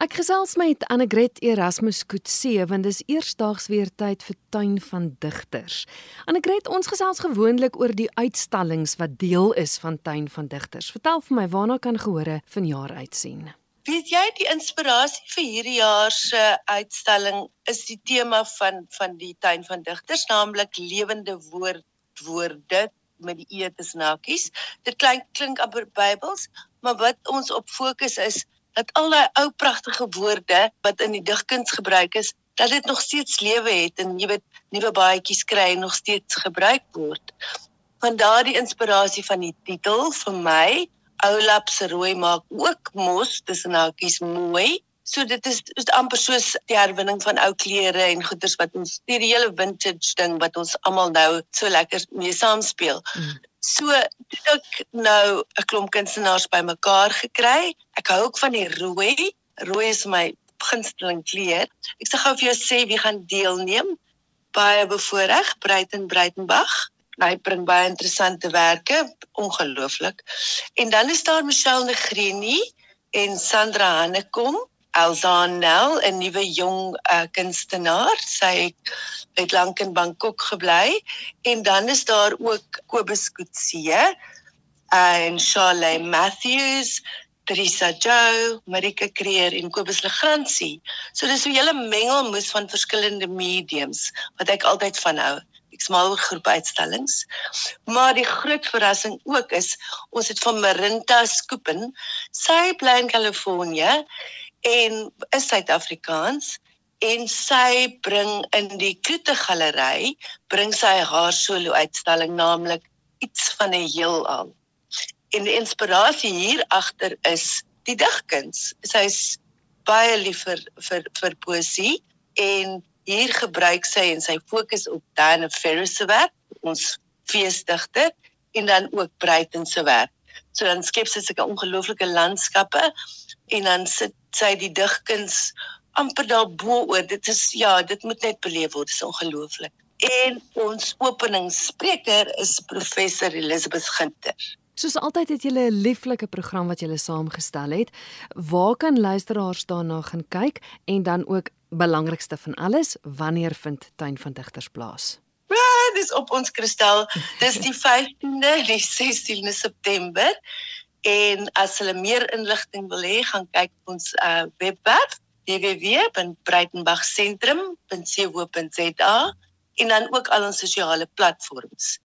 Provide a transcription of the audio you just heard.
Ek gesels met Annegret Erasmus Kutse want dis eersdaags weer tyd vir tuin van digters. Annegret, ons gesels gewoonlik oor die uitstallings wat deel is van tuin van digters. Vertel vir my waarna kan gehore vanjaar uitsien. Weet jy die inspirasie vir hierdie jaar se uitstalling is die tema van van die tuin van digters, naamlik lewende woord woorde met die e tussen hakies. Dit klink klink amper Bybels, maar wat ons op fokus is dat al daai ou pragtige woorde wat in die digkuns gebruik is, dat dit nog steeds lewe het en jy weet nuwe baadjies kry en nog steeds gebruik word. Van daardie inspirasie van die titel vir my, Oulap se rooi maak ook mos tussen hakies mooi. So dit is dit amper soos die herwinning van ou klere en goeders wat ons die hele vintage ding wat ons almal nou so lekker mee saamspeel. Mm. So het ek nou 'n klomp kunstenaars bymekaar gekry. Ek hou ook van die rooi. Rooi is my gunsteling kleur. Ek sê gou vir jou sê wie gaan deelneem. Baie bevoorreg, Breiten Breitenbach. Hy bring baie interessante werke, ongelooflik. En dan is daar Michelle Negreni en Sandra Hannekom. Elzanel, 'n nuwe jong uh, kunstenaar. Sy het lank in Bangkok gebly en dan is daar ook Kobus Kutse uh, en Charlene Matthews, Teresa Jo, Marika Creer en Kobus Legrandsie. So dis 'n hele mengelmoes van verskillende mediums wat ek altyd van hou. Ek smaal oor groep uitstallings. Maar die groot verrassing ook is ons het van Marinta Skoopen. Sy bly in Kalifornië en is Suid-Afrikaans en sy bring in die Kloete Galery bring sy haar solo uitstalling naamlik iets van 'n heelal. En die inspirasie hier agter is die digkuns. Sy's baie lief vir vir vir poesie en hier gebruik sy en sy fokus op Dan Ferris se werk, ons feesdigter en dan ook Breiten se werk. So dan skep sy sulke ongelooflike landskappe en dan sit sy die digkuns amper daarbo oor. Dit is ja, dit moet net beleef word. Dit is ongelooflik. En ons openingsspreker is professor Elizabeth Ginter. Soos altyd het julle 'n lieflike program wat julle saamgestel het. Waar kan luisteraars daarna gaan kyk en dan ook belangrikste van alles, wanneer vind Tuin van Digters plaas? Ja, dis op ons kristal. Dis die 15de, die 16de September. En as hulle meer inligting wil hê, gaan kyk op ons uh, webwerf www.breitenbachsentrum.co.za en dan ook al ons sosiale platforms.